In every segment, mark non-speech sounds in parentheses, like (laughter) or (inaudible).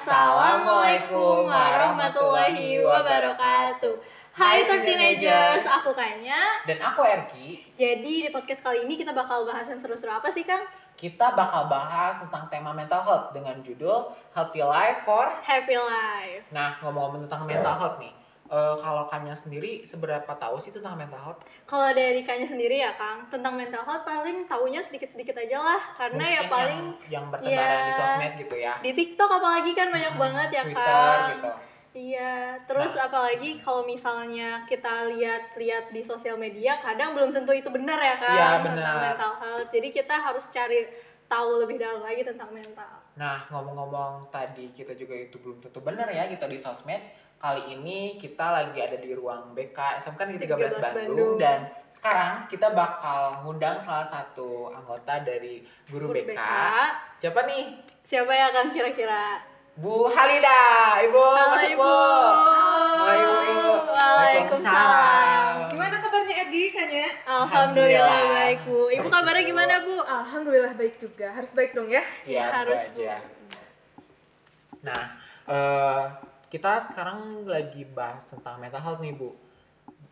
Assalamualaikum warahmatullahi wabarakatuh. Hai Third Teenagers, aku Kanya. Dan aku Ergi. Jadi di podcast kali ini kita bakal bahas yang seru-seru apa sih Kang? Kita bakal bahas tentang tema mental health dengan judul Healthy Life for Happy Life. Nah, ngomong-ngomong tentang mental health nih. Eh, kalau Kanya sendiri seberapa tahu sih tentang mental health? Kalau dari Kanya sendiri ya Kang, tentang mental health paling taunya sedikit-sedikit aja lah. Karena ya Mungkin paling yang, yang bertebaran di ya, sosmed gitu ya. di TikTok apalagi kan banyak Hmm, banget ya Twitter Kang. gitu. Iya, terus Nah. apalagi kalau misalnya kita lihat-lihat di sosial media, kadang belum tentu itu benar ya kan Iya, tentang benar. mental health. Jadi kita harus cari tahu lebih dalam lagi tentang mental. Nah, ngomong-ngomong tadi kita juga itu belum tentu benar ya gitu di sosmed. Kali ini kita lagi ada di ruang BK SMK Negeri 13 13 Bandung, Bandung. dan sekarang kita bakal ngundang salah satu anggota dari guru, Guru BK. Siapa nih? Siapa ya kan kira-kira? Bu Halida, Ibu Halo masuk Ibu. Bu. Halo Ibu. Waalaikumsalam. Gimana kabarnya Ergi Kanya? Alhamdulillah Alhamdulillah. baik Bu. Ibu kabarnya gimana Bu? Alhamdulillah baik juga. Harus baik dong ya. Iya, Harus, Bu aja. Nah, eh, kita sekarang lagi bahas tentang mental health nih, Bu.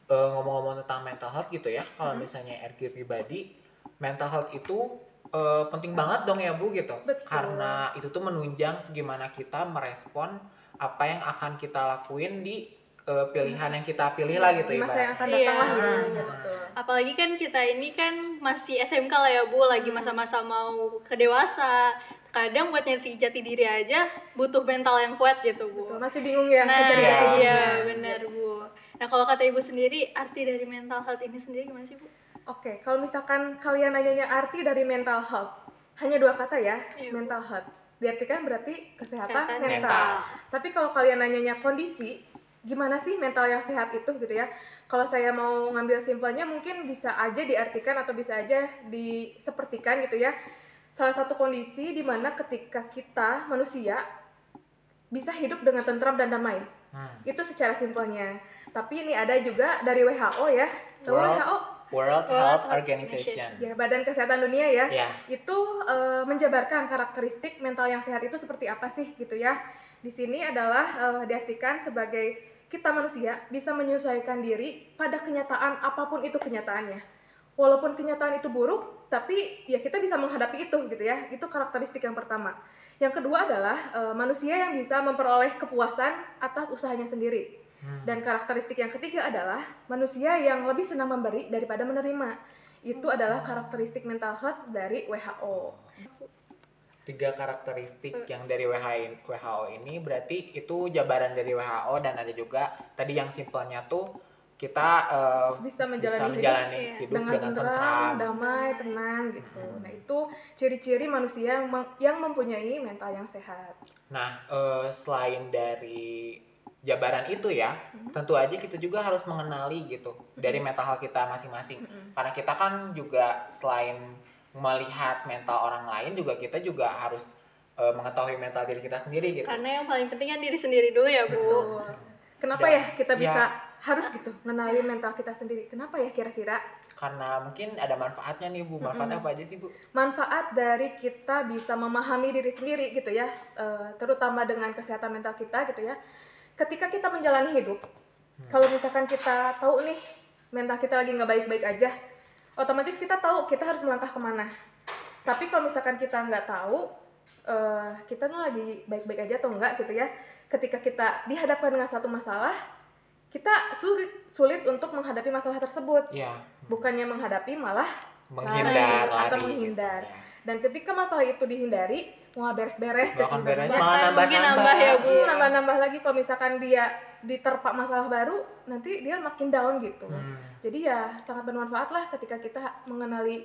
Eh, ngomong-ngomong tentang mental health gitu ya, kalau Mhm. misalnya RG pribadi, mental health itu eh, penting banget dong ya, Bu gitu. Betul. Karena itu tuh menunjang segimana kita merespon apa yang akan kita lakuin di eh, pilihan yang kita pilih lah gitu Di masa yang akan Iya. datang lah gitu. Hmm. Betul. Apalagi kan kita ini kan masih SMK lah ya Bu, lagi masa-masa mau ke dewasa. Kadang buat nyari jati diri aja butuh mental yang kuat gitu Bu. Betul. Masih bingung ya Nah, Iya. jati diri. iya benar Bu. Nah kalau kata Ibu sendiri, arti dari mental health ini sendiri gimana sih Bu? Oke, kalau misalkan kalian nanyanya arti dari mental health, hanya dua kata ya, Iya. mental health. Diartikan berarti kesehatan Kesehatan mental. mental. Tapi kalau kalian nanyanya kondisi, gimana sih mental yang sehat itu gitu ya? Kalau saya mau ngambil simpelnya mungkin bisa aja diartikan atau bisa aja disepertikan gitu ya. Salah satu kondisi di mana ketika kita manusia bisa hidup dengan tentram dan damai. Hmm. Itu secara simpelnya. Tapi ini ada juga dari WHO ya. Tahu World WHO? World Health Health Organization. Ya, Badan Kesehatan Dunia ya Ya. itu eh, menjabarkan karakteristik mental yang sehat itu seperti apa sih gitu ya. Di sini adalah eh, diartikan sebagai kita manusia bisa menyesuaikan diri pada kenyataan apa pun itu kenyataannya. Walaupun kenyataan itu buruk, tapi ya kita bisa menghadapi itu gitu ya. Itu karakteristik yang pertama. Yang kedua adalah eh, manusia yang bisa memperoleh kepuasan atas usahanya sendiri. Hmm. Dan karakteristik yang ketiga adalah manusia yang lebih senang memberi daripada menerima. Itu adalah karakteristik mental health dari WHO. tiga karakteristik yang dari WHO ini berarti itu jabaran dari WHO dan ada juga tadi yang simpelnya tuh kita eh, Bisa menjalani hidup menjalani iya. hidup dengan dengan tentram. damai, tenang gitu. Hmm. Nah, itu ciri-ciri manusia yang, mem- yang mempunyai mental yang sehat. Nah, eh, selain dari jabaran itu ya, Mhm. tentu aja kita juga harus mengenali gitu dari mental health kita masing-masing. Mm-mm. Karena kita kan juga selain melihat mental orang lain juga kita juga harus eh, mengetahui mental diri kita sendiri gitu. Karena yang paling penting kan diri sendiri dulu ya Bu. Betul. Kenapa Dan- ya kita ya. Harus gitu mengenali mental kita sendiri? Kenapa ya kira-kira? Karena mungkin ada manfaatnya nih Bu. Manfaatnya Mm-mm. apa aja sih Bu? manfaat dari kita bisa memahami diri sendiri gitu ya, eh, terutama dengan kesehatan mental kita gitu ya. Ketika kita menjalani hidup, Hmm. kalau misalkan kita tahu nih mental kita lagi nggak baik-baik aja, otomatis kita tahu kita harus melangkah ke mana. Tapi kalau misalkan kita nggak tahu eh, kita tuh lagi baik-baik aja atau enggak gitu ya, ketika kita dihadapkan dengan satu masalah, kita sulit sulit untuk menghadapi masalah tersebut. Iya. Bukannya menghadapi malah menghindar Lari lari atau gitu. menghindar. Ya. dan ketika masalah itu dihindari mau beres-beres cacing beres, malah nambah mungkin nambah ya, Bu. Iya. nambah-nambah lagi kalau misalkan dia diterpa masalah baru nanti dia makin down gitu Hmm. jadi ya sangat bermanfaat lah ketika kita mengenali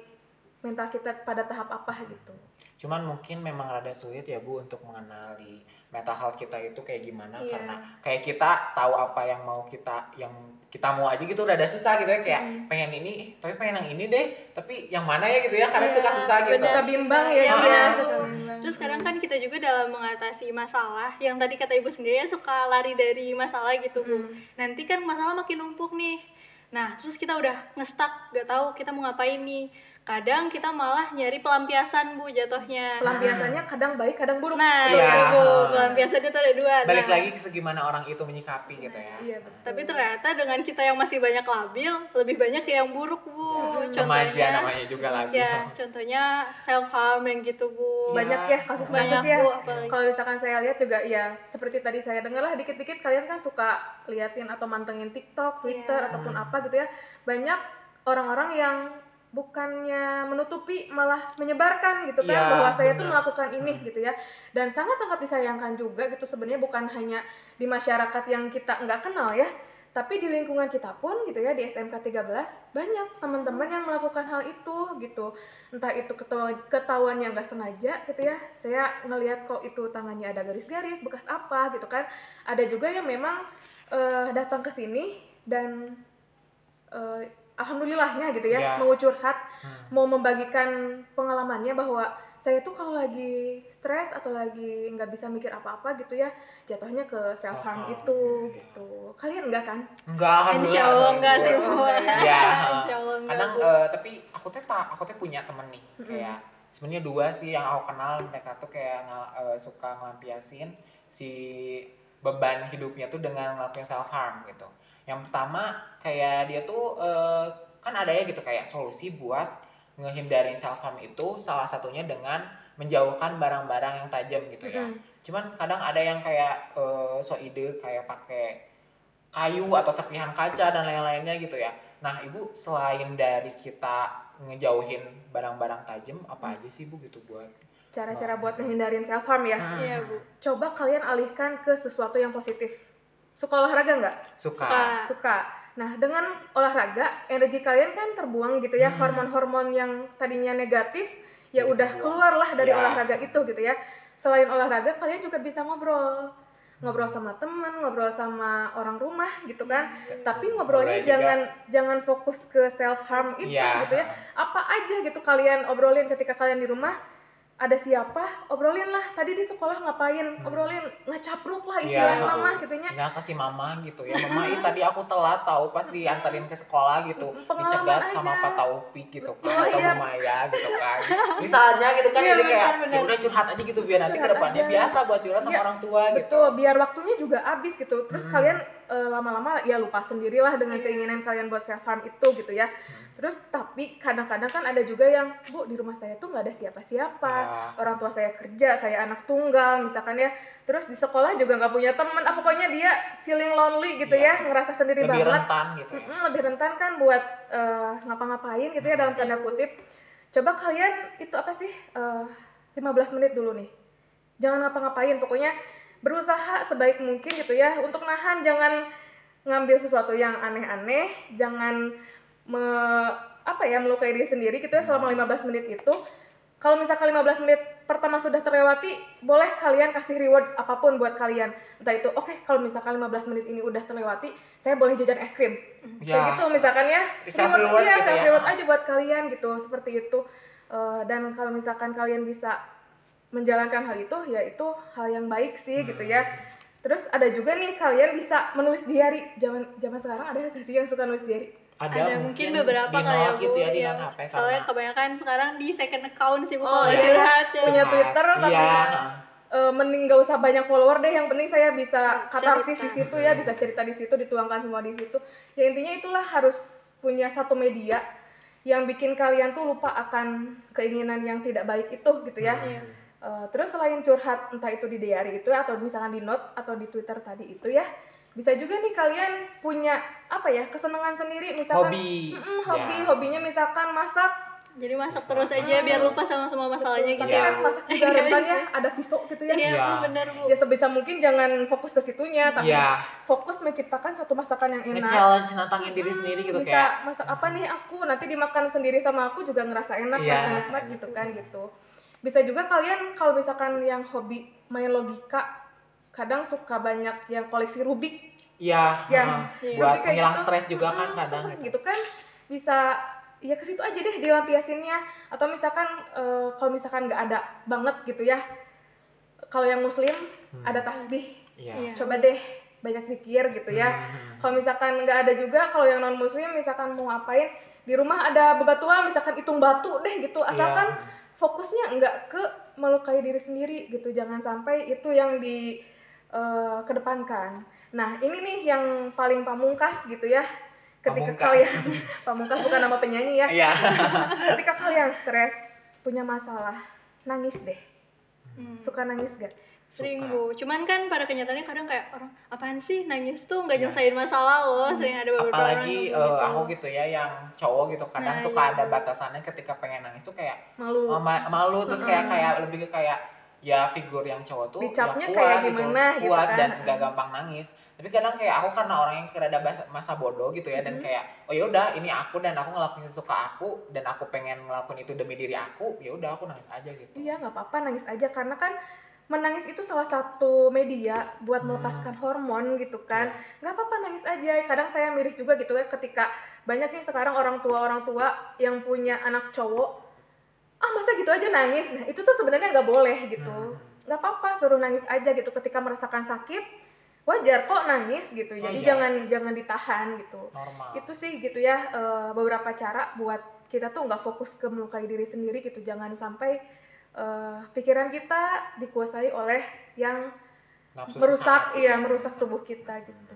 mental kita pada tahap apa gitu Cuman mungkin memang rada sulit ya Bu untuk mengenali mental health kita itu kayak gimana Iya. karena kayak kita tahu apa yang mau kita yang kita mau aja gitu rada susah gitu ya kayak Hmm. pengen ini tapi pengen yang ini deh tapi yang mana ya gitu ya karena Iya, suka susah gitu. benar. suka bimbang ya Iya, dia benar. suka bimbang Terus sekarang kan kita juga dalam mengatasi masalah yang tadi kata ibu sendiri ya suka lari dari masalah gitu bu. Hmm. Nanti kan masalah makin numpuk nih. Nah terus kita udah ngestak, gak tahu kita mau ngapain nih. Kadang kita malah nyari pelampiasan bu jatuhnya Pelampiasannya kadang baik, kadang buruk. nah Iya. iya bu pelampiasan itu ada dua balik Nah, lagi ke segimana orang itu menyikapi gitu ya Iya, betul. tapi ternyata dengan kita yang masih banyak labil lebih banyak yang buruk bu Ya, remaja namanya juga lagi ya contohnya self harm yang gitu bu banyak ya kasus-kasus banyak ya. bu apalagi Kalau misalkan saya lihat juga ya seperti tadi saya dengar lah dikit-dikit kalian kan suka liatin atau mantengin TikTok, Twitter Iya. ataupun Hmm. apa gitu ya. Banyak orang-orang yang bukannya menutupi malah menyebarkan gitu kan Iya, bahwa saya tuh melakukan ini Hmm. gitu ya. Dan sangat-sangat disayangkan juga gitu sebenarnya bukan hanya di masyarakat yang kita nggak kenal ya, tapi di lingkungan kita pun gitu ya di SMK 13 banyak teman-teman yang melakukan hal itu gitu entah itu ketawa, ketahuannya nggak sengaja gitu ya saya ngelihat kok itu tangannya ada garis-garis bekas apa gitu kan ada juga yang memang eh, datang ke sini dan eh, alhamdulillahnya gitu ya Ya. mau curhat Hmm. mau membagikan pengalamannya bahwa saya tuh kalau lagi stres atau lagi nggak bisa mikir apa-apa gitu ya jatuhnya ke self harm Self-harm, itu iya. gitu kalian enggak kan enggak alhamdulillah Insya Allah enggak sih ya. Allah enggak kadang bu eh, tapi aku tuh tak aku tuh punya temen nih Mm-mm. kayak sebenarnya dua sih yang aku kenal mereka tuh kayak eh, suka ngelampiasin si beban hidupnya tuh dengan ngelakuin self harm gitu yang pertama kayak dia tuh eh, kan ada ya gitu kayak solusi buat ngehindarin self harm itu salah satunya dengan menjauhkan barang-barang yang tajam gitu ya. Mm-mm. cuman kadang ada yang kayak eh, so ide kayak pakai kayu atau serpihan kaca dan lain-lainnya gitu ya. Nah ibu selain dari kita ngejauhin barang-barang tajam apa aja sih bu gitu buat cara-cara buat ngehindarin self harm ya? Hmm, Iya, Bu. coba kalian alihkan ke sesuatu yang positif suka olahraga nggak suka, Suka. suka nah dengan olahraga energi kalian kan terbuang gitu ya Hmm. hormon-hormon yang tadinya negatif ya Jadi udah terbuang. keluarlah dari Ya. olahraga itu gitu ya selain olahraga kalian juga bisa ngobrol ngobrol sama teman ngobrol sama orang rumah gitu kan tapi ngobrolnya Boleh juga. jangan jangan fokus ke self harm itu Iya. gitu ya apa aja gitu kalian obrolin ketika kalian di rumah ada siapa obrolin lah tadi di sekolah ngapain Hmm. obrolin ngacapruk lah Iya. istilah mama gitu nya tinggal kasih mama gitu ya (laughs) mama ini tadi aku telat tahu pas diantarin ke sekolah gitu dicegat sama. Pak Taufik gitu kan atau iya. Maya gitu kan misalnya gitu kan Iya, jadi kayak ya udah curhat aja gitu biar nanti Curhat ke depannya aja. biasa buat curhat sama Iya, orang tua gitu betul biar waktunya juga habis gitu terus Hmm. kalian eh, lama-lama ya lupa sendirilah dengan Iya. keinginan kalian buat self harm itu gitu ya. Terus tapi kadang-kadang kan ada juga yang bu di rumah saya tuh nggak ada siapa-siapa. Ya. orang tua saya kerja saya anak tunggal misalkan ya. Terus di sekolah juga nggak punya teman. Ah pokoknya dia feeling lonely gitu Iya. ya ngerasa sendiri lebih banget. rentan gitu ya. Mm-mm, lebih rentan kan buat eh, ngapa-ngapain gitu ya dalam tanda kutip. Coba kalian itu apa sih eh, 15 menit dulu nih. Jangan ngapa-ngapain. Pokoknya berusaha sebaik mungkin gitu ya untuk nahan jangan ngambil sesuatu yang aneh-aneh jangan me, apa ya melukai diri sendiri gitu ya selama 15 menit itu. Kalau misalkan 15 menit pertama sudah terlewati boleh kalian kasih reward apa pun buat kalian. Entah itu oke kalau misalkan 15 menit ini udah terlewati saya boleh jajan es krim. Ya. kayak gitu misalkan ya. Self reward iya, gitu self ya. reward aja buat kalian gitu seperti itu. Eh, dan kalau misalkan kalian bisa menjalankan hal itu ya itu hal yang baik sih Hmm. gitu ya. Terus ada juga nih kalian bisa menulis diary. Zaman zaman sekarang ada nggak sih yang suka nulis diary? Ada, ada mungkin beberapa di kali ya gitu ya di Iya. note HP soalnya karena kebanyakan sekarang di second account sih Oh, kalau iya. curhat ya. Punya Twitter, tapi- iya. Eh, mending gak usah banyak follower deh. Yang penting saya bisa katarsis di situ ya bisa cerita di situ dituangkan semua di situ. Ya intinya itulah harus punya satu media yang bikin kalian tuh lupa akan keinginan yang tidak baik itu gitu ya. Iya. Eh, terus selain curhat entah itu di diary itu atau misalkan di note atau di Twitter tadi itu ya bisa juga nih kalian punya apa ya kesenangan sendiri misalkan hobi. Mm-mm, hobi Ya. hobinya misalkan masak. Jadi masak Bisa. terus aja biar lupa sama semua masalahnya Betul, gitu tapi ya. kan masak juga (laughs) rentan ya ada pisau gitu ya. Iya Iya. bu benar bu. Ya sebisa mungkin jangan fokus ke situnya tapi ya. fokus menciptakan satu masakan yang enak. Nge-challenge nantangin diri Hmm, sendiri gitu bisa kayak. masak apa nih aku? Nanti dimakan sendiri sama aku juga ngerasa enak Iya. ngerasa nikmat gitu kan gitu bisa juga kalian kalau misalkan yang hobi main logika kadang suka banyak yang koleksi Rubik ya, Ya, heeh. iya. buat menghilang gitu. stres juga kan Mm-mm, kadang gitu. kan bisa ya ke situ aja deh dilampiasinnya atau misalkan eh, kalau misalkan nggak ada banget gitu ya kalau yang muslim Hmm. ada tasbih Iya. Iya. coba deh banyak zikir gitu ya Hmm. kalau misalkan nggak ada juga kalau yang non muslim misalkan mau ngapain di rumah ada bebatuan misalkan hitung batu deh gitu asalkan Iya. Fokusnya enggak ke melukai diri sendiri gitu jangan sampai itu yang di eh, kedepankan nah ini nih yang paling pamungkas gitu ya ketika Pamungkas. kalian (laughs) pamungkas bukan nama penyanyi ya Iya. (laughs) ketika kalian stres punya masalah nangis deh Hmm. suka nangis gak Sering Suka. bu, cuman kan pada kenyataannya kadang kayak orang apaan sih nangis tuh nggak Iya. nyelesain masalah loh, sering ada beberapa orang Apalagi yang eh, begitu. aku gitu ya yang cowok gitu kadang Nah, suka iya. ada batasannya ketika pengen nangis tuh kayak malu oh, ma- malu terus kayak Mm-mm. kayak lebih ke kayak ya figur yang cowok tuh Dicapnya ya kuat kayak gitu, gimana gitu kuat kan. dan nggak gampang nangis tapi kadang kayak aku karena orang yang kira ada masa bodoh gitu ya dan Mhm. kayak oh yaudah ini aku dan aku ngelakuin sesuka aku dan aku pengen ngelakuin itu demi diri aku ya udah aku nangis aja gitu Iya nggak apa-apa nangis aja karena kan menangis itu salah satu media buat Hmm. melepaskan hormon gitu kan. Iya. Nggak apa-apa nangis aja. Kadang saya miris juga gitu ya ketika banyak nih sekarang orang tua orang tua yang punya anak cowok ah masa gitu aja nangis. Nah itu tuh sebenarnya nggak boleh gitu. Hmm. Nggak apa-apa suruh nangis aja gitu ketika merasakan sakit wajar kok nangis gitu. Jadi Wajar. jangan jangan ditahan gitu. normal Itu sih gitu ya eh, beberapa cara buat kita tuh nggak fokus ke melukai diri sendiri gitu. Jangan sampai eh, pikiran kita dikuasai oleh yang Nafsu merusak iya gitu. merusak tubuh kita gitu.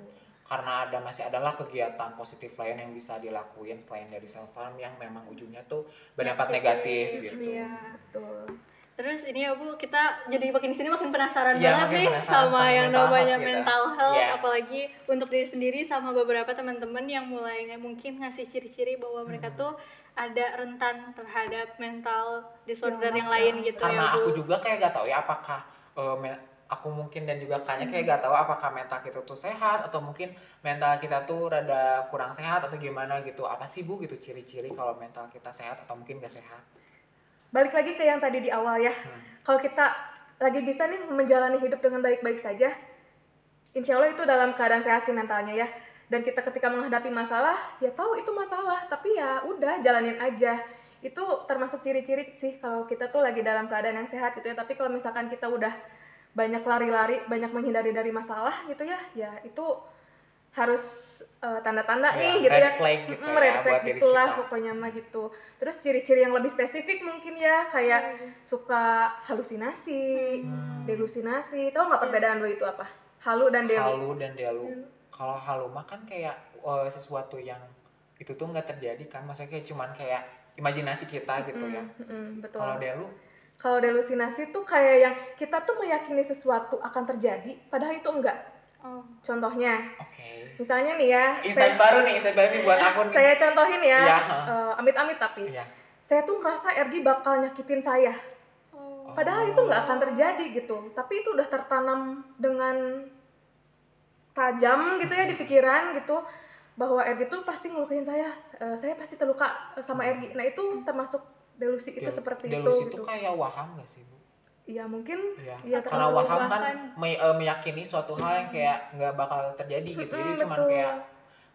karena ada masih adalah kegiatan positif lain yang bisa dilakuin selain dari self harm yang memang ujungnya tuh berdampak negatif gitu. Iya. Betul. Terus ini ya Bu, kita jadi makin sini makin penasaran Iya, banget makin nih penasaran sama yang namanya health mental health, Iya. apalagi untuk diri sendiri sama beberapa teman-teman yang mulai mungkin ngasih ciri-ciri bahwa mereka Hmm. tuh ada rentan terhadap mental disorder Yang yang, lain gitu Karena ya Bu. aku juga kayak gak tahu ya apakah me- aku mungkin dan juga kayaknya kayak gak tahu apakah mental kita tuh sehat atau mungkin mental kita tuh rada kurang sehat atau gimana gitu. Apa sih Bu gitu ciri-ciri kalau mental kita sehat atau mungkin gak sehat? Balik lagi ke yang tadi di awal ya. Hmm. Kalau kita lagi bisa nih menjalani hidup dengan baik-baik saja, insya Allah itu dalam keadaan sehat sih mentalnya ya. Dan kita ketika menghadapi masalah, ya tahu itu masalah, tapi ya udah jalanin aja. Itu termasuk ciri-ciri sih kalau kita tuh lagi dalam keadaan yang sehat gitu ya. Tapi kalau misalkan kita udah banyak lari-lari, banyak menghindari dari masalah gitu ya, ya itu harus eh, tanda-tanda Ya, nih gitu red ya. flag gitu Mm, ya red flag gitulah pokoknya mah gitu. Terus ciri-ciri yang lebih spesifik mungkin ya kayak Iya. suka halusinasi, Hmm. delusinasi. Tahu nggak Iya. perbedaan dua itu apa? Halu dan delu. Halu dan delu. Hmm. Kalau halu mah kan kayak eh, sesuatu yang itu tuh nggak terjadi kan, maksudnya kayak cuman kayak imajinasi kita gitu ya. Mm, mm, betul. Kalau delu, Kalau delusinasi tuh kayak yang kita tuh meyakini sesuatu akan terjadi, padahal itu enggak. Oh. Contohnya, oke. Misalnya nih ya, Insight saya, baru nih, insight baru nih buat aku nih. saya contohin ya, Iya. eh, amit-amit tapi, Iya. saya tuh ngerasa Ergi bakal nyakitin saya. Oh. Padahal itu nggak akan terjadi gitu, tapi itu udah tertanam dengan tajam gitu ya di pikiran gitu bahwa Ergi tuh pasti ngelukain saya, Eh, saya pasti terluka sama Ergi. Nah itu termasuk delusi itu Del- seperti delusi itu itu gitu. kayak waham gak sih bu? Iya mungkin Iya. Iya, Karena termasuk waham kan me- eh, meyakini suatu hal yang kayak nggak bakal terjadi gitu. Jadi cuman betul. kayak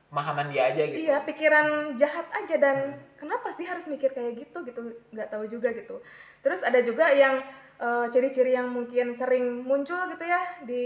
pemahaman dia aja gitu. Iya, pikiran jahat aja dan kenapa sih harus mikir kayak gitu gitu? Nggak tahu juga gitu. Terus ada juga yang eh, ciri-ciri yang mungkin sering muncul gitu ya di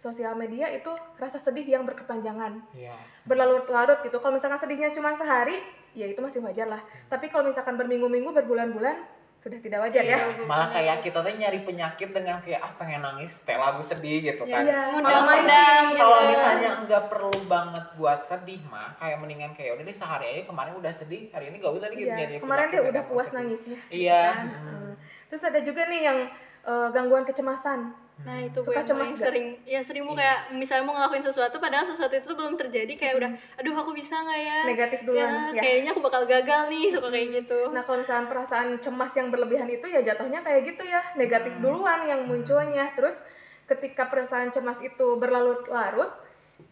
sosial media itu rasa sedih yang berkepanjangan, Iya. berlarut-larut gitu. Kalau misalkan sedihnya cuma sehari, ya itu masih wajar lah. Tapi kalau misalkan berminggu-minggu, berbulan-bulan, sudah tidak wajar ya. Iya, Malah kayak kita tuh nyari penyakit dengan kayak ah pengen nangis, setel lagu sedih gitu kan. Iya, Ngundang-ngundang malah gitu. Kalau Iya. misalnya nggak perlu banget buat sedih mah, kayak mendingan kayak udah deh sehari aja kemarin udah sedih, hari ini gak usah deh gitu Iya, nyari kemarin penyakit dia udah puas sedih. nangisnya. gitu Iya. kan. Hmm. Terus ada juga nih yang eh, gangguan kecemasan. Nah itu Suka yang cemas sering, ya sering Bu Iya. kayak misalnya mau ngelakuin sesuatu padahal sesuatu itu belum terjadi kayak udah, aduh aku bisa nggak ya? Negatif Ya, duluan ya. kayaknya aku bakal gagal nih, suka kayak gitu. Nah, kalau misalnya perasaan cemas yang berlebihan itu ya jatuhnya kayak gitu ya, negatif Hmm. duluan yang munculnya. Terus ketika perasaan cemas itu berlarut-larut,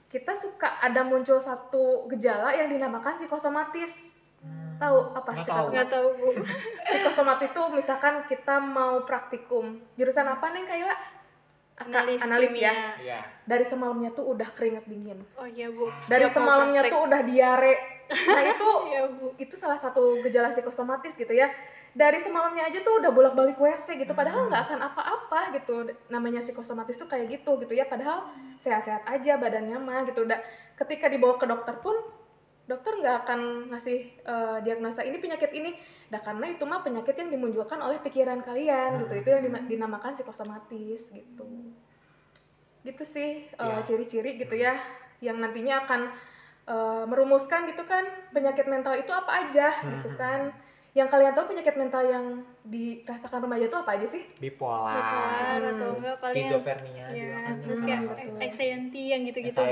kita suka ada muncul satu gejala yang dinamakan psikosomatis. Hmm. Tahu apa sih tahu. Nggak tahu Bu. Psikosomatis tuh misalkan kita mau praktikum. Jurusan apa nih Kayla? Analis, analis ya. kimia. Iya. Dari semalamnya tuh udah keringat dingin. Oh iya Bu. Dari Setiap semalamnya tuh udah diare. Nah, (laughs) itu Iya Bu. itu salah satu gejala psikosomatis gitu ya dari semalamnya aja tuh udah bolak-balik WC gitu padahal nggak akan apa-apa gitu namanya psikosomatis tuh kayak gitu gitu ya padahal sehat-sehat aja badannya mah gitu udah ketika dibawa ke dokter pun dokter nggak akan ngasih eh, diagnosa ini penyakit ini. Nah karena itu mah penyakit yang dimunculkan oleh pikiran kalian gitu. Itu yang dima- dinamakan psikosomatis gitu. Gitu sih eh, Ya. ciri-ciri gitu ya yang nantinya akan eh, merumuskan gitu kan penyakit mental itu apa aja gitu Mhm. kan yang kalian tahu penyakit mental yang dirasakan remaja itu apa aja sih bipolar, Bipolar atau enggak paling skizofrenia juga Ya, kan terus Hmm, kayak anxiety yang gitu-gitu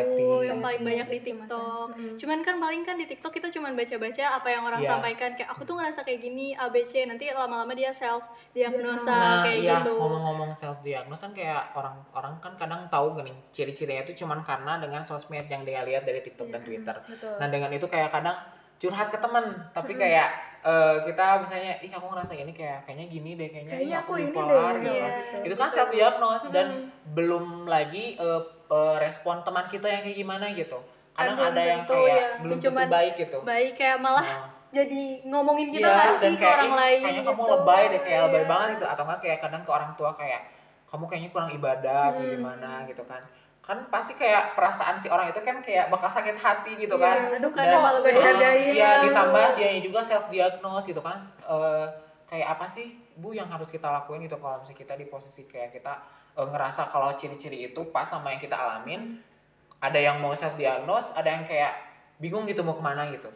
yang paling banyak di Itu TikTok. masa. Mm. Cuman kan paling kan di TikTok kita cuman baca-baca apa yang orang Iya. sampaikan kayak aku tuh ngerasa kayak gini ABC nanti lama-lama dia self diagnosa Nah, kayak iya gitu. ngomong-ngomong self diagnose kan kayak orang-orang kan kadang tahu gini ciri-cirinya itu cuman karena dengan sosmed yang dia lihat dari TikTok dan Iya, Twitter. betul Nah dengan itu kayak kadang curhat ke temen, tapi kayak eh, kita misalnya, ih aku ngerasa ini kayak kayaknya gini deh, kayaknya, kayaknya ih, aku ini bipolar gitu. gitu. Iya. Itu kan self diagnose dan Mm. belum lagi eh, eh, respon teman kita yang kayak gimana gitu. Kadang belum ada yang kayak ya. belum Cuman tentu baik gitu. Baik kayak malah Nah, (laughs) jadi ngomongin kita nggak dan sih ke orang "Ih, lain kayaknya gitu. kamu lebay deh kayak lebay Iya. banget gitu atau enggak kayak kadang ke orang tua kayak kamu kayaknya kurang ibadah atau Hmm. gimana gitu kan kan pasti kayak perasaan si orang itu kan kayak bakal sakit hati gitu Iya, kan. aduh Dan- kok nggak dihargain? Iya, ditambah dia juga self diagnose gitu kan. Eh, kayak apa sih Bu yang harus kita lakuin gitu kalau misalnya kita di posisi kayak kita eh, ngerasa kalau ciri-ciri itu pas sama yang kita alamin ada yang mau self diagnose ada yang kayak bingung gitu mau ke mana gitu.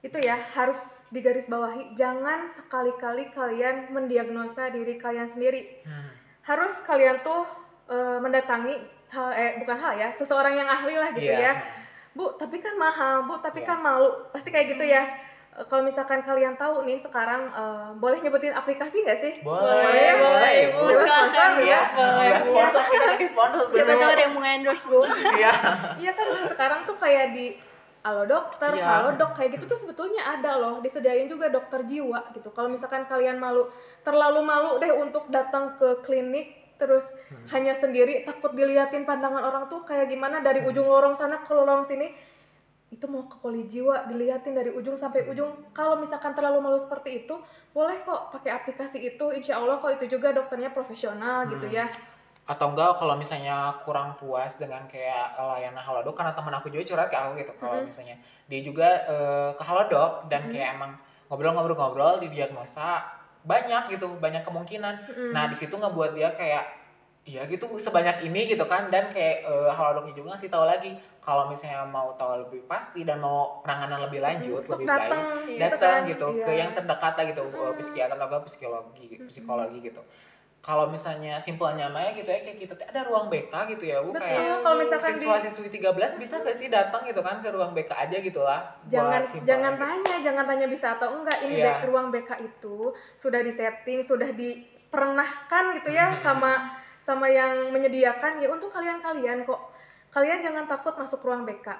Itu ya harus digarisbawahi jangan sekali-kali kalian mendiagnosa diri kalian sendiri. Hmm. harus kalian tuh eh, mendatangi hal eh bukan hal ya seseorang yang ahli lah gitu Iya. ya bu tapi kan mahal bu tapi Iya. kan malu pasti kayak gitu ya Eh, kalau misalkan kalian tahu nih sekarang eh, boleh nyebutin aplikasi nggak sih boleh boleh, Ibu. Bu. Silakan, Sponsor. Iya, Boleh, sponsor kita sponsor Siapa tahu ada yang mau endorse Bu. Iya. Iya kan sekarang tuh kayak di halo dokter, Iya. halo dok kayak gitu tuh sebetulnya ada loh disediain juga dokter jiwa gitu. Kalau misalkan kalian malu terlalu malu deh untuk datang ke klinik terus Hmm. hanya sendiri takut diliatin pandangan orang tuh kayak gimana dari Hmm. ujung lorong sana ke lorong sini itu mau ke poli jiwa diliatin dari ujung sampai Hmm. ujung kalau misalkan terlalu malu seperti itu boleh kok pakai aplikasi itu insya Allah kok itu juga dokternya profesional gitu Hmm. ya atau enggak kalau misalnya kurang puas dengan kayak eh, layanan Halodoc karena teman aku juga curhat ke aku gitu kalau Mm-mm. misalnya dia juga eh, ke Halodoc dan Mm-mm. kayak emang ngobrol-ngobrol-ngobrol di diagnosa banyak gitu banyak kemungkinan Mm-mm. nah di situ ngebuat dia kayak iya gitu sebanyak ini gitu kan dan kayak eh, Halodocnya juga ngasih tahu lagi kalau misalnya mau tahu lebih pasti dan mau penanganan lebih lanjut Sok lebih baik dateng Iya. datang kan, gitu iya. ke yang terdekat gitu Mm. psikiater atau psikologi Mm-mm. psikologi gitu kalau misalnya simpelnya Maya gitu ya kayak kita ada ruang BK gitu ya bu Betul, kayak kalau misalkan siswa siswi 13 bisa gak sih datang gitu kan ke ruang BK aja gitu lah jangan simpelnya jangan gitu. tanya, jangan tanya bisa atau enggak. Ini. BK ruang BK itu sudah disetting, sudah diperenahkan gitu ya Hmm. (laughs) sama sama yang menyediakan ya untuk kalian-kalian kok. Kalian jangan takut masuk ruang BK.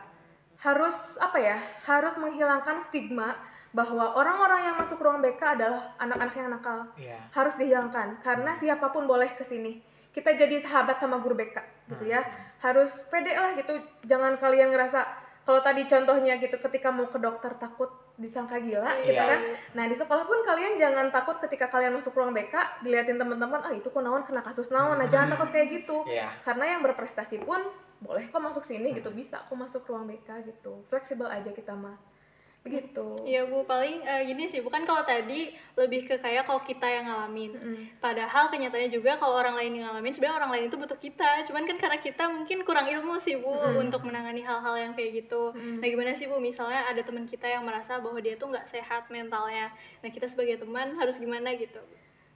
Harus apa ya? Harus menghilangkan stigma bahwa orang-orang yang masuk ruang BK adalah anak-anak yang nakal. Iya. Harus dihilangkan karena siapa pun boleh ke sini. Kita jadi sahabat sama guru BK gitu ya harus pede lah gitu jangan kalian ngerasa kalau tadi contohnya gitu ketika mau ke dokter takut disangka gila gitu Iya. kan nah di sekolah pun kalian jangan takut ketika kalian masuk ruang BK diliatin teman-teman ah itu kunaon kena kasus naon nah jangan takut kayak gitu Iya. karena yang berprestasi pun boleh kok masuk sini gitu bisa kok masuk ruang BK gitu fleksibel aja kita mah begitu Iya Bu, paling eh, gini sih, bukan kalau tadi lebih ke kayak kalau kita yang ngalamin. Mm-mm. Padahal kenyataannya juga kalau orang lain yang ngalamin, sebenarnya orang lain itu butuh kita. Cuman kan karena kita mungkin kurang ilmu sih Bu Mm-mm. untuk menangani hal-hal yang kayak gitu. Mm-mm. Nah gimana sih Bu, misalnya ada teman kita yang merasa bahwa dia tuh nggak sehat mentalnya. Nah kita sebagai teman harus gimana gitu?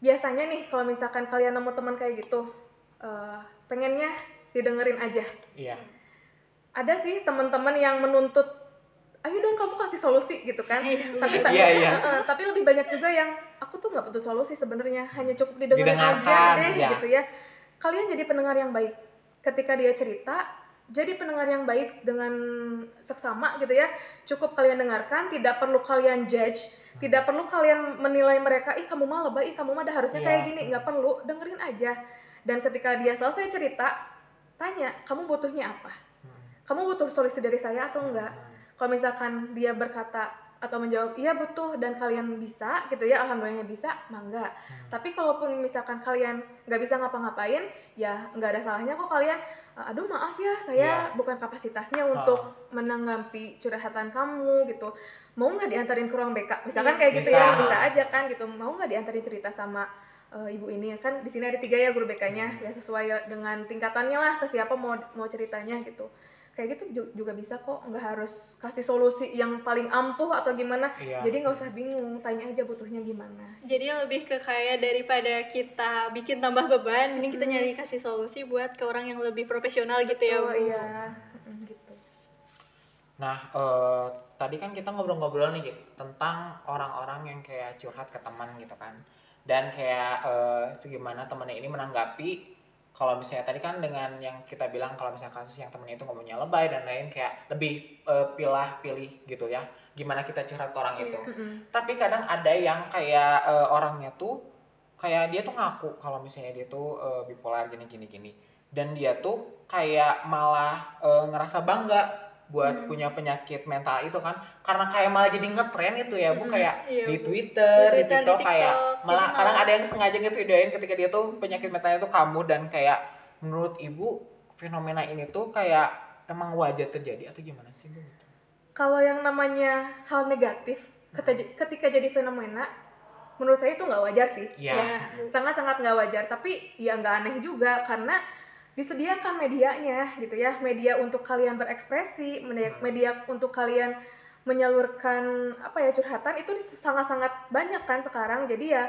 biasanya nih kalau misalkan kalian nemu teman kayak gitu eh, pengennya didengerin aja Iya. ada sih teman-teman yang menuntut ayo dong kamu kasih solusi gitu kan. Tapi Iya, iya. eh, eh, tapi lebih banyak juga yang aku tuh nggak butuh solusi sebenarnya hanya cukup didengerin aja deh ya. gitu ya. Kalian jadi pendengar yang baik. Ketika dia cerita jadi pendengar yang baik dengan seksama gitu ya. Cukup kalian dengarkan tidak perlu kalian judge tidak perlu kalian menilai mereka ih kamu mah lebay ih kamu mah dah harusnya Iya. kayak gini. Nggak perlu dengerin aja. Dan ketika dia selesai cerita tanya kamu butuhnya apa? Hmm. kamu butuh solusi dari saya atau enggak kalau misalkan dia berkata atau menjawab iya butuh dan kalian bisa gitu ya alhamdulillahnya bisa mangga Hmm. tapi kalaupun misalkan kalian nggak bisa ngapa-ngapain ya nggak ada salahnya kok kalian aduh maaf ya saya Iya. bukan kapasitasnya untuk menanggapi curhatan kamu gitu mau nggak diantarin ke ruang BK misalkan Iya. kayak gitu Bisa. ya bisa aja kan gitu mau nggak diantarin cerita sama eh, ibu ini kan di sini ada tiga ya guru BK-nya Hmm. ya sesuai dengan tingkatannya lah ke siapa mau mau ceritanya gitu kayak gitu ju- juga bisa kok nggak harus kasih solusi yang paling ampuh atau gimana Iya. jadi nggak usah bingung tanya aja butuhnya gimana Jadi lebih ke kayak daripada kita bikin tambah beban, mending kita Hmm. nyari kasih solusi buat ke orang yang lebih profesional gitu ya, oh Bu. iya gitu Nah, eh, tadi kan kita ngobrol-ngobrol nih gitu tentang orang-orang yang kayak curhat ke teman gitu kan. Dan kayak eh, segimana temennya ini menanggapi kalau misalnya tadi kan dengan yang kita bilang kalau misalnya kasus yang temennya itu ngomongnya lebay dan lain kayak lebih eh, pilah-pilih gitu ya. Gimana kita curhat ke orang itu. Tapi kadang ada yang kayak eh, orangnya tuh kayak dia tuh ngaku kalau misalnya dia tuh eh, bipolar gini gini gini dan dia tuh kayak malah eh, ngerasa bangga buat Hmm. punya penyakit mental itu kan karena kayak malah jadi ngetren itu ya bu Mm-mm. kayak Iya, di. Twitter, Di di Twitter, di TikTok kayak malah Jadi kadang ada yang sengaja ngevideoin ketika dia tuh penyakit mentalnya tuh kamu dan kayak menurut ibu fenomena ini tuh kayak emang wajar terjadi atau gimana sih bu? kalau yang namanya hal negatif kete- ketika jadi fenomena menurut saya itu nggak wajar sih Iya. ya sangat-sangat nggak wajar tapi ya nggak aneh juga karena disediakan medianya gitu ya media untuk kalian berekspresi media, Hmm. media untuk kalian menyalurkan apa ya curhatan itu sangat-sangat banyak kan sekarang jadi ya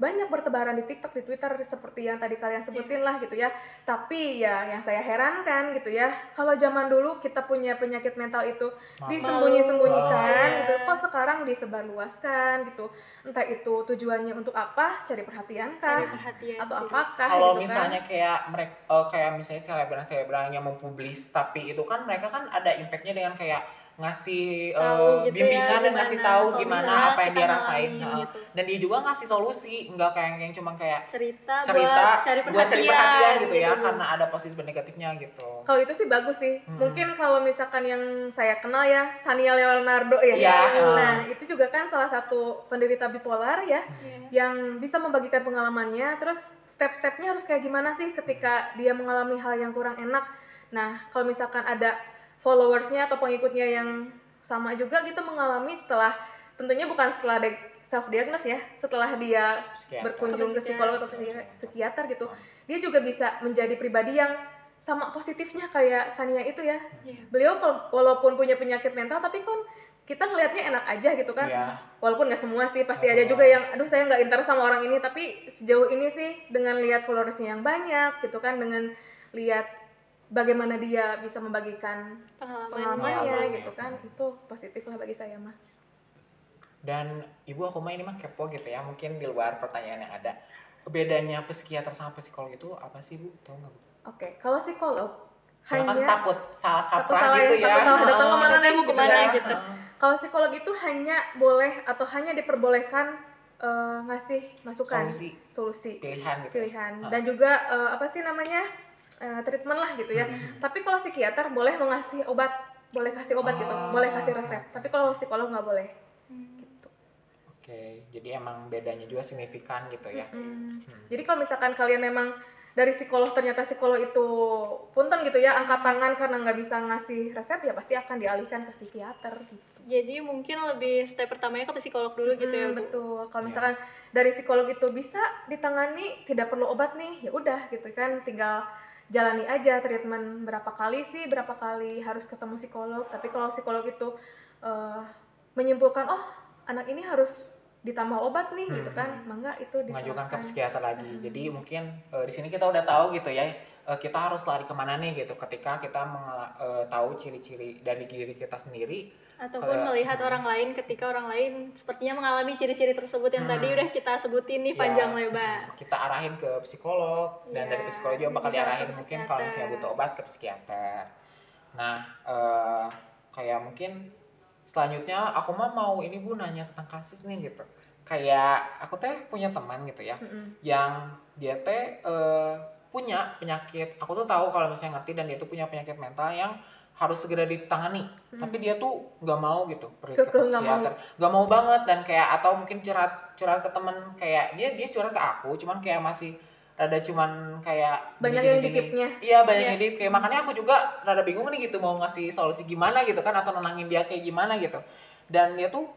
banyak bertebaran di TikTok, di Twitter seperti yang tadi kalian sebutin lah gitu ya. Tapi ya yang saya herankan gitu ya, kalau zaman dulu kita punya penyakit mental itu disembunyi-sembunyikan Malu. gitu, kok sekarang disebarluaskan gitu. Entah itu tujuannya untuk apa, cari perhatian Cari kah perhatian atau apakah kalau gitu misalnya kayak mereka kayak misalnya selebgram selebgram yang mempublis tapi itu kan mereka kan ada impactnya dengan kayak ngasih Tahu eh, gitu ya, bimbingan dan ngasih tahu gimana misalnya apa yang dia rasain ngalamin gitu. dan dia juga ngasih solusi nggak kayak yang cuma kayak cerita, cerita buat cari perhatian, buat cari perhatian gitu ya Bu. karena ada positif dan negatifnya gitu. Kalau itu sih bagus sih. Hmm. Mungkin kalau misalkan yang saya kenal ya Sania Leonardo ya. Iya, Nah, itu juga kan salah satu penderita bipolar ya. Iya. yang bisa membagikan pengalamannya terus step-stepnya harus kayak gimana sih ketika dia mengalami hal yang kurang enak nah kalau misalkan ada followersnya atau pengikutnya yang sama juga gitu mengalami setelah tentunya bukan setelah self diagnose ya setelah dia Psikiater. berkunjung ke psikolog atau ke psi- psikiater gitu dia juga bisa menjadi pribadi yang sama positifnya kayak Sania itu ya Iya. beliau walaupun punya penyakit mental tapi kan kita ngelihatnya enak aja gitu kan Iya. walaupun nggak semua sih pasti Nggak ada semua. juga yang aduh saya nggak inter sama orang ini tapi sejauh ini sih dengan lihat followersnya yang banyak gitu kan dengan lihat bagaimana dia bisa membagikan pengalamannya, pengalamannya Pengalaman. gitu kan itu positif lah bagi saya mah dan ibu aku mah ini mah kepo gitu ya mungkin di luar pertanyaan yang ada bedanya psikiater sama psikolog itu apa sih bu tahu nggak bu oke kalau psikolog Soalnya kan hanya takut salah kaprah salah gitu ya, ya takut salah datang Heeh. ke mana nih, mau ke mana ya. gitu. Heeh. kalau psikolog itu hanya boleh atau hanya diperbolehkan eh, ngasih masukan solusi solusi pilihan gitu pilihan Ah. dan juga eh, apa sih namanya eh, treatment lah gitu ya Hmm. Tapi kalau psikiater boleh mengasih obat, boleh kasih obat gitu, Ah. boleh kasih resep. Tapi kalau psikolog nggak boleh. Hmm. Gitu. Oke, jadi emang bedanya juga signifikan gitu ya. Mm. Hmm. Jadi kalau misalkan kalian memang dari psikolog ternyata psikolog itu punten gitu ya, angkat tangan karena nggak bisa ngasih resep ya pasti akan dialihkan ke psikiater gitu. Jadi mungkin lebih step pertamanya ke psikolog dulu gitu ya, Mm, Bu. betul. Kalau Ya. misalkan dari psikolog itu bisa ditangani, tidak perlu obat nih, ya udah gitu kan, tinggal jalani aja treatment berapa kali sih, berapa kali harus ketemu psikolog. Tapi kalau psikolog itu eh, menyimpulkan, oh anak ini harus ditambah obat nih, gitu kan, Hmm. mangga itu Mengajukan ke psikiater lagi. Hmm. Jadi mungkin eh, di sini kita udah tahu gitu ya, eh, kita harus lari ke mana nih gitu. Ketika kita eh, tahu ciri-ciri dari diri kita sendiri, Ataupun Kayak- melihat Hmm. orang lain ketika orang lain sepertinya mengalami ciri-ciri tersebut yang Hmm. tadi udah kita sebutin nih ya, panjang lebar. kita arahin ke psikolog dan Iya, dari psikolog juga bakal diarahin mungkin kalau misalnya butuh obat ke psikiater. Nah, eh, kayak mungkin selanjutnya aku mah mau ini bu nanya tentang kasus nih gitu. Kayak aku teh punya teman gitu ya, Mm-mm. yang dia teh eh, punya penyakit. Aku tuh tahu kalau misalnya ngerti dan dia tuh punya penyakit mental yang harus segera ditangani. Hmm. Tapi dia tuh nggak mau gitu pergi ke Kekeh nggak mau. psikiater. Nggak mau banget dan kayak atau mungkin curhat curhat ke temen kayak dia dia curhat ke aku, cuman kayak masih rada cuman kayak banyak gini, yang dikipnya Iya banyak yang dikip. Kayak makanya aku juga rada bingung nih gitu mau ngasih solusi gimana gitu kan atau nenangin dia kayak gimana gitu. Dan dia tuh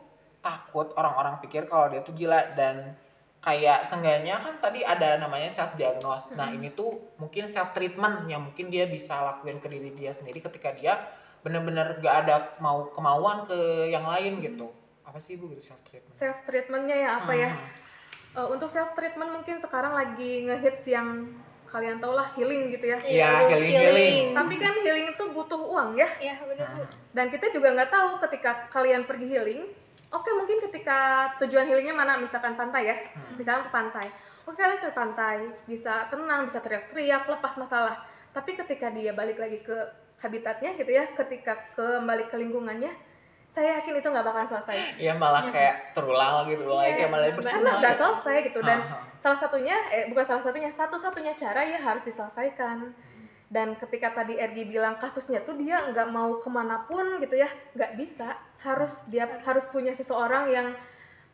takut orang-orang pikir kalau dia tuh gila dan kayak seenggaknya kan tadi ada namanya self diagnose. Nah, ini tuh mungkin self treatment yang mungkin dia bisa lakuin ke diri dia sendiri ketika dia bener-bener gak ada mau kemauan ke yang lain gitu. Apa sih Bu gitu self treatment? self treatmentnya ya apa ya Eh, untuk self treatment mungkin sekarang lagi ngehits yang kalian tau lah healing gitu ya Iya, Bu, healing, healing. tapi kan healing itu butuh uang ya Iya, benar Bu. dan kita juga nggak tahu ketika kalian pergi healing oke mungkin ketika tujuan healingnya mana misalkan pantai ya Hmm. misalkan ke pantai oke kalian ke pantai bisa tenang bisa teriak-teriak lepas masalah tapi ketika dia balik lagi ke habitatnya gitu ya ketika kembali ke lingkungannya saya yakin itu nggak bakalan selesai Iya malah Iya. kayak terulang terulang lagi Iya, kayak malah karena percuma. karena nggak gitu. selesai gitu dan Ah, ah. salah satunya eh bukan salah satunya satu-satunya cara ya harus diselesaikan dan ketika tadi Ergi bilang kasusnya tuh dia nggak mau ke mana pun gitu ya nggak bisa. Harus dia harus punya seseorang yang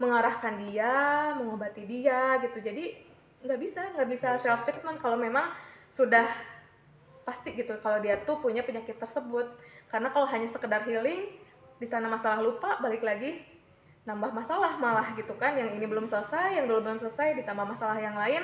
mengarahkan dia mengobati dia gitu. Jadi nggak bisa nggak bisa Nggak bisa. self treatment kalau memang sudah pasti gitu kalau dia tuh punya penyakit tersebut. Karena kalau hanya sekedar healing di sana masalah lupa balik lagi nambah masalah malah gitu kan. Yang ini belum selesai yang dulu belum selesai ditambah masalah yang lain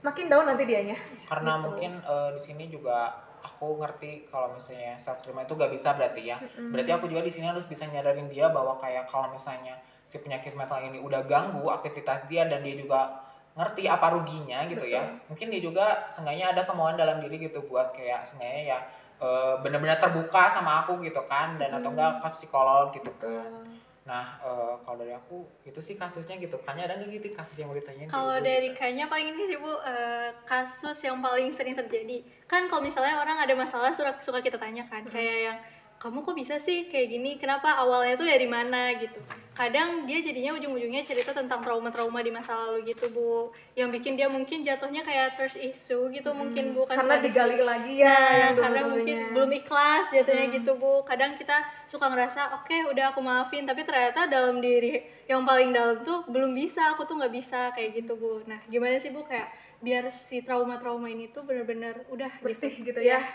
makin down nanti dianya karena Gitu. mungkin eh, di sini juga aku ngerti kalau misalnya self treatment itu gak bisa berarti ya Mm-mm. berarti aku juga di sini harus bisa nyadarin dia bahwa kayak kalau misalnya si penyakit mental ini udah ganggu aktivitas dia dan dia juga ngerti apa ruginya gitu ya mungkin dia juga seenggaknya ada kemauan dalam diri gitu buat kayak seenggaknya ya eh, benar-benar terbuka sama aku gitu kan dan atau Hmm. enggak ke psikolog gitu kan Betul. Nah eh, kalau dari aku itu sih kasusnya gitu kan ada nggak gitu kasus yang mau ditanyain kayak Kalau gitu, dari gitu? kayaknya paling ini sih Bu, eh, kasus yang paling sering terjadi. Kan kalau misalnya orang ada masalah suka, suka kita tanya kan, Hmm. kayak yang kamu kok bisa sih kayak gini? Kenapa awalnya tuh dari mana gitu? Kadang dia jadinya ujung-ujungnya cerita tentang trauma-trauma di masa lalu gitu Bu, yang bikin dia mungkin jatuhnya kayak trust issue gitu mungkin Bu. kan karena digali lagi ya Nah, yang karena mungkin belum ikhlas jatuhnya Hmm. gitu bu. Kadang kita suka ngerasa oke udah aku maafin tapi ternyata dalam diri yang paling dalam tuh belum bisa aku tuh nggak bisa kayak gitu bu. Nah gimana sih bu kayak biar si trauma-trauma ini tuh bener-bener udah bersih gitu, gitu ya?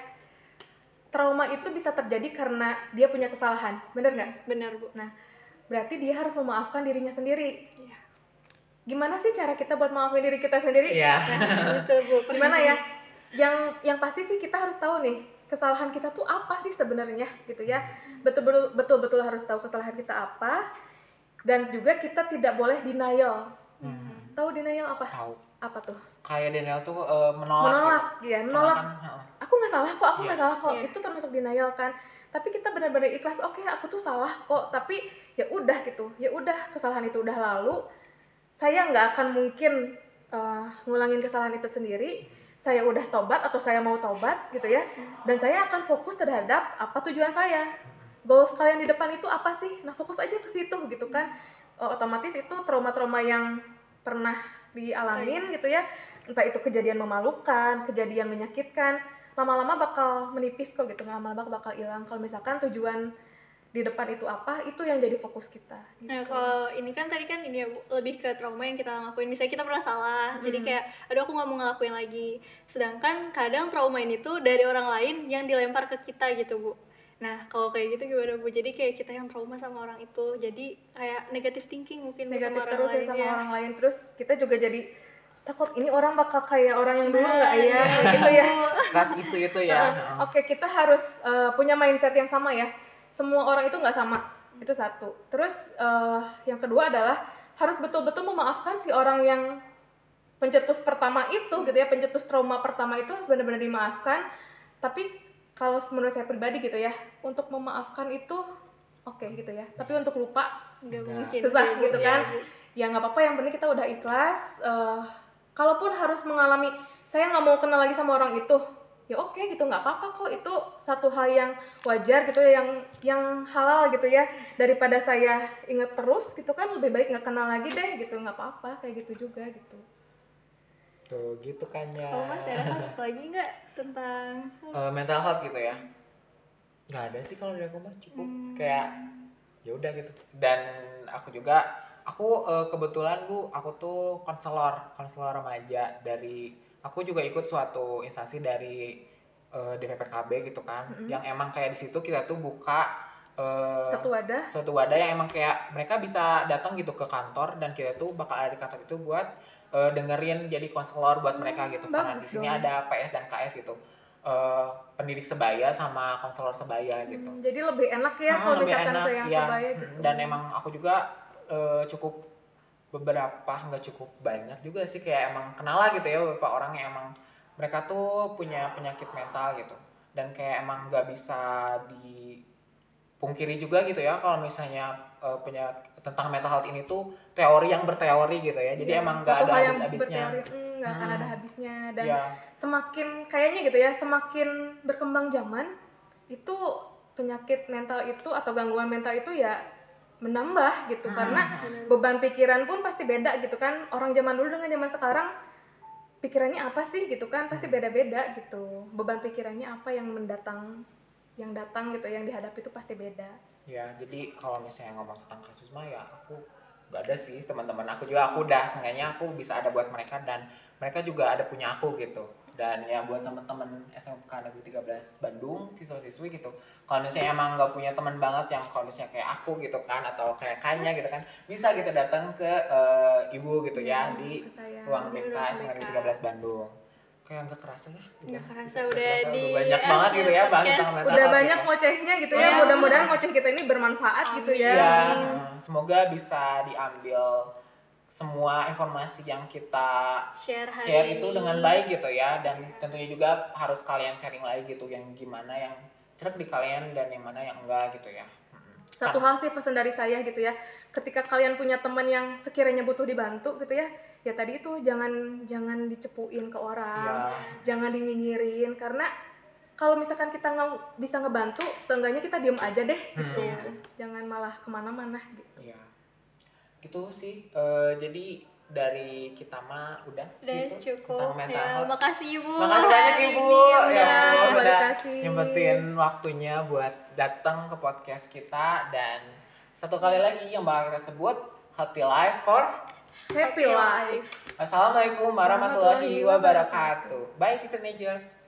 Trauma itu bisa terjadi karena dia punya kesalahan bener nggak? Bener bu berarti dia harus memaafkan dirinya sendiri. Iya. gimana sih cara kita buat maafin diri kita sendiri? Iya. (laughs) gitu bu gimana ya? yang yang pasti sih kita harus tahu nih kesalahan kita tuh apa sih sebenarnya gitu ya. Betul betul betul betul harus tahu kesalahan kita apa. Dan juga kita tidak boleh denial. Hmm. tahu denial apa? Tahu apa tuh? Kayak Daniel tuh eh, menolak, menolak gitu. ya menolak. kan, heeh. aku nggak salah kok aku Iya. nggak salah kok. Iya. itu termasuk denial kan. Tapi kita benar-benar ikhlas oke aku tuh salah kok. Tapi ya udah gitu. Ya udah kesalahan itu udah lalu. Saya nggak akan mungkin eh, ngulangin kesalahan itu sendiri. Saya udah tobat atau saya mau tobat gitu ya. Dan saya akan fokus terhadap apa tujuan saya. Goals kalian di depan itu apa sih? Nah fokus aja ke situ gitu kan. Eh, otomatis itu trauma-trauma yang pernah dialamin gitu ya entah itu kejadian memalukan kejadian menyakitkan lama-lama bakal menipis kok gitu lama-lama bakal hilang kalau misalkan tujuan di depan itu apa itu yang jadi fokus kita gitu. Nah kalau ini kan tadi kan ini ya Bu, lebih ke trauma yang kita ngelakuin. Misalnya kita pernah salah, jadi Hmm. kayak aduh aku nggak mau ngelakuin lagi. Sedangkan kadang trauma ini tuh dari orang lain yang dilempar ke kita gitu Bu. Nah kalau kayak gitu gimana Bu? Jadi kayak kita yang trauma sama orang itu, jadi kayak negative thinking mungkin negatif sama orang terus ya lain, sama ya. orang lain terus kita juga jadi takut ini orang bakal kayak orang yang dulu Nah, nggak ya iya, gitu ya (laughs) keras isu itu ya. Oke, kita harus eh, punya mindset yang sama ya. Semua orang itu nggak sama. Itu satu. Terus eh, yang kedua adalah harus betul-betul memaafkan si orang yang pencetus pertama itu gitu ya, pencetus trauma pertama itu harus benar-benar dimaafkan. Tapi kalau menurut saya pribadi gitu ya, untuk memaafkan itu oke gitu ya. Tapi untuk lupa Nggak Nggak. mungkin. Susah sih, Bu. gitu kan. Ya nggak apa-apa yang penting kita udah ikhlas eh, kalaupun harus mengalami saya nggak mau kenal lagi sama orang itu ya oke gitu nggak apa-apa kok itu satu hal yang wajar gitu ya yang yang halal gitu ya daripada saya inget terus gitu kan lebih baik nggak kenal lagi deh gitu nggak apa-apa kayak gitu juga gitu tuh gitu kan ya Kalau Mas ada kasus (laughs) lagi nggak tentang Eh, mental health gitu ya nggak ada sih kalau dari aku mah cukup Hmm. kayak ya udah gitu dan aku juga aku eh, kebetulan bu aku tuh konselor konselor remaja dari aku juga ikut suatu instansi dari uh, DPPKB gitu kan Mm-mm. yang emang kayak di situ kita tuh buka uh, Satu wadah. suatu wadah yang emang kayak mereka bisa datang gitu ke kantor dan kita tuh bakal ada di kantor itu buat uh, dengerin jadi konselor buat mereka gitu karena di sini dong. ada PS dan KS gitu Uh, pendidik sebaya sama konselor sebaya gitu Hmm, jadi lebih enak ya Hmm, kalau misalkan enak, ke yang iya. sebaya Hmm, gitu. dan emang aku juga uh, cukup beberapa nggak cukup banyak juga sih kayak emang kenal lah gitu ya beberapa orang yang emang mereka tuh punya penyakit mental gitu dan kayak emang nggak bisa dipungkiri juga gitu ya kalau misalnya uh, punya tentang mental health ini tuh teori yang berteori gitu ya. Jadi Iya, emang nggak ada habis-habisnya. berteori, hmm, nggak akan Hmm. ada habisnya. Dan ya semakin kayaknya gitu ya semakin berkembang zaman itu penyakit mental itu atau gangguan mental itu ya menambah gitu. Hmm. karena beban pikiran pun pasti beda gitu kan. Orang zaman dulu dengan zaman sekarang pikirannya apa sih gitu kan? Pasti Hmm. beda-beda gitu. Beban pikirannya apa yang mendatang yang datang gitu yang dihadapi itu pasti beda Ya, jadi kalau misalnya ngomong tentang kasus mah ya aku gak ada sih teman-teman aku juga aku udah seenggaknya aku bisa ada buat mereka dan mereka juga ada punya aku gitu. Dan ya buat teman-teman SMK Negeri 13 Bandung, siswa-siswi gitu. Kalau misalnya emang nggak punya teman banget yang kalau misalnya kayak aku gitu kan atau kayak Kanya gitu kan, bisa gitu datang ke eh, ibu gitu ya Hmm, di saya. ruang BK SMK Negeri BK. 13 Bandung. Kayak nggak kerasa ya? Nggak kerasa, nggak udah kerasa, di banyak banget gitu ya bahas podcast. tentang mental udah banyak gitu. ngocehnya gitu ya Iya. mudah-mudahan ngoceh kita ini bermanfaat gitu ya eh, semoga bisa diambil semua informasi yang kita share hari share itu ini. dengan baik gitu ya dan tentunya juga harus kalian sharing lagi gitu yang gimana yang serak di kalian dan yang mana yang enggak gitu ya. Satu hal sih pesan dari saya gitu ya ketika kalian punya teman yang sekiranya butuh dibantu gitu ya ya tadi itu jangan jangan dicepuin ke orang Iya. jangan dinyinyirin karena kalau misalkan kita nggak bisa ngebantu seenggaknya kita diem aja deh gitu Hmm. jangan malah ke mana-mana gitu Iya. Gitu sih. Eh, jadi dari kita mah udah udah segitu cukup tentang mental ya health. makasih ibu Makasih banyak hari Ibu. ini Ya terima udah kasih. nyempetin waktunya buat datang ke podcast kita dan satu kali lagi yang bakal kita sebut Happy Life for happy life Assalamualaikum warahmatullahi wabarakatuh. Bye teenagers.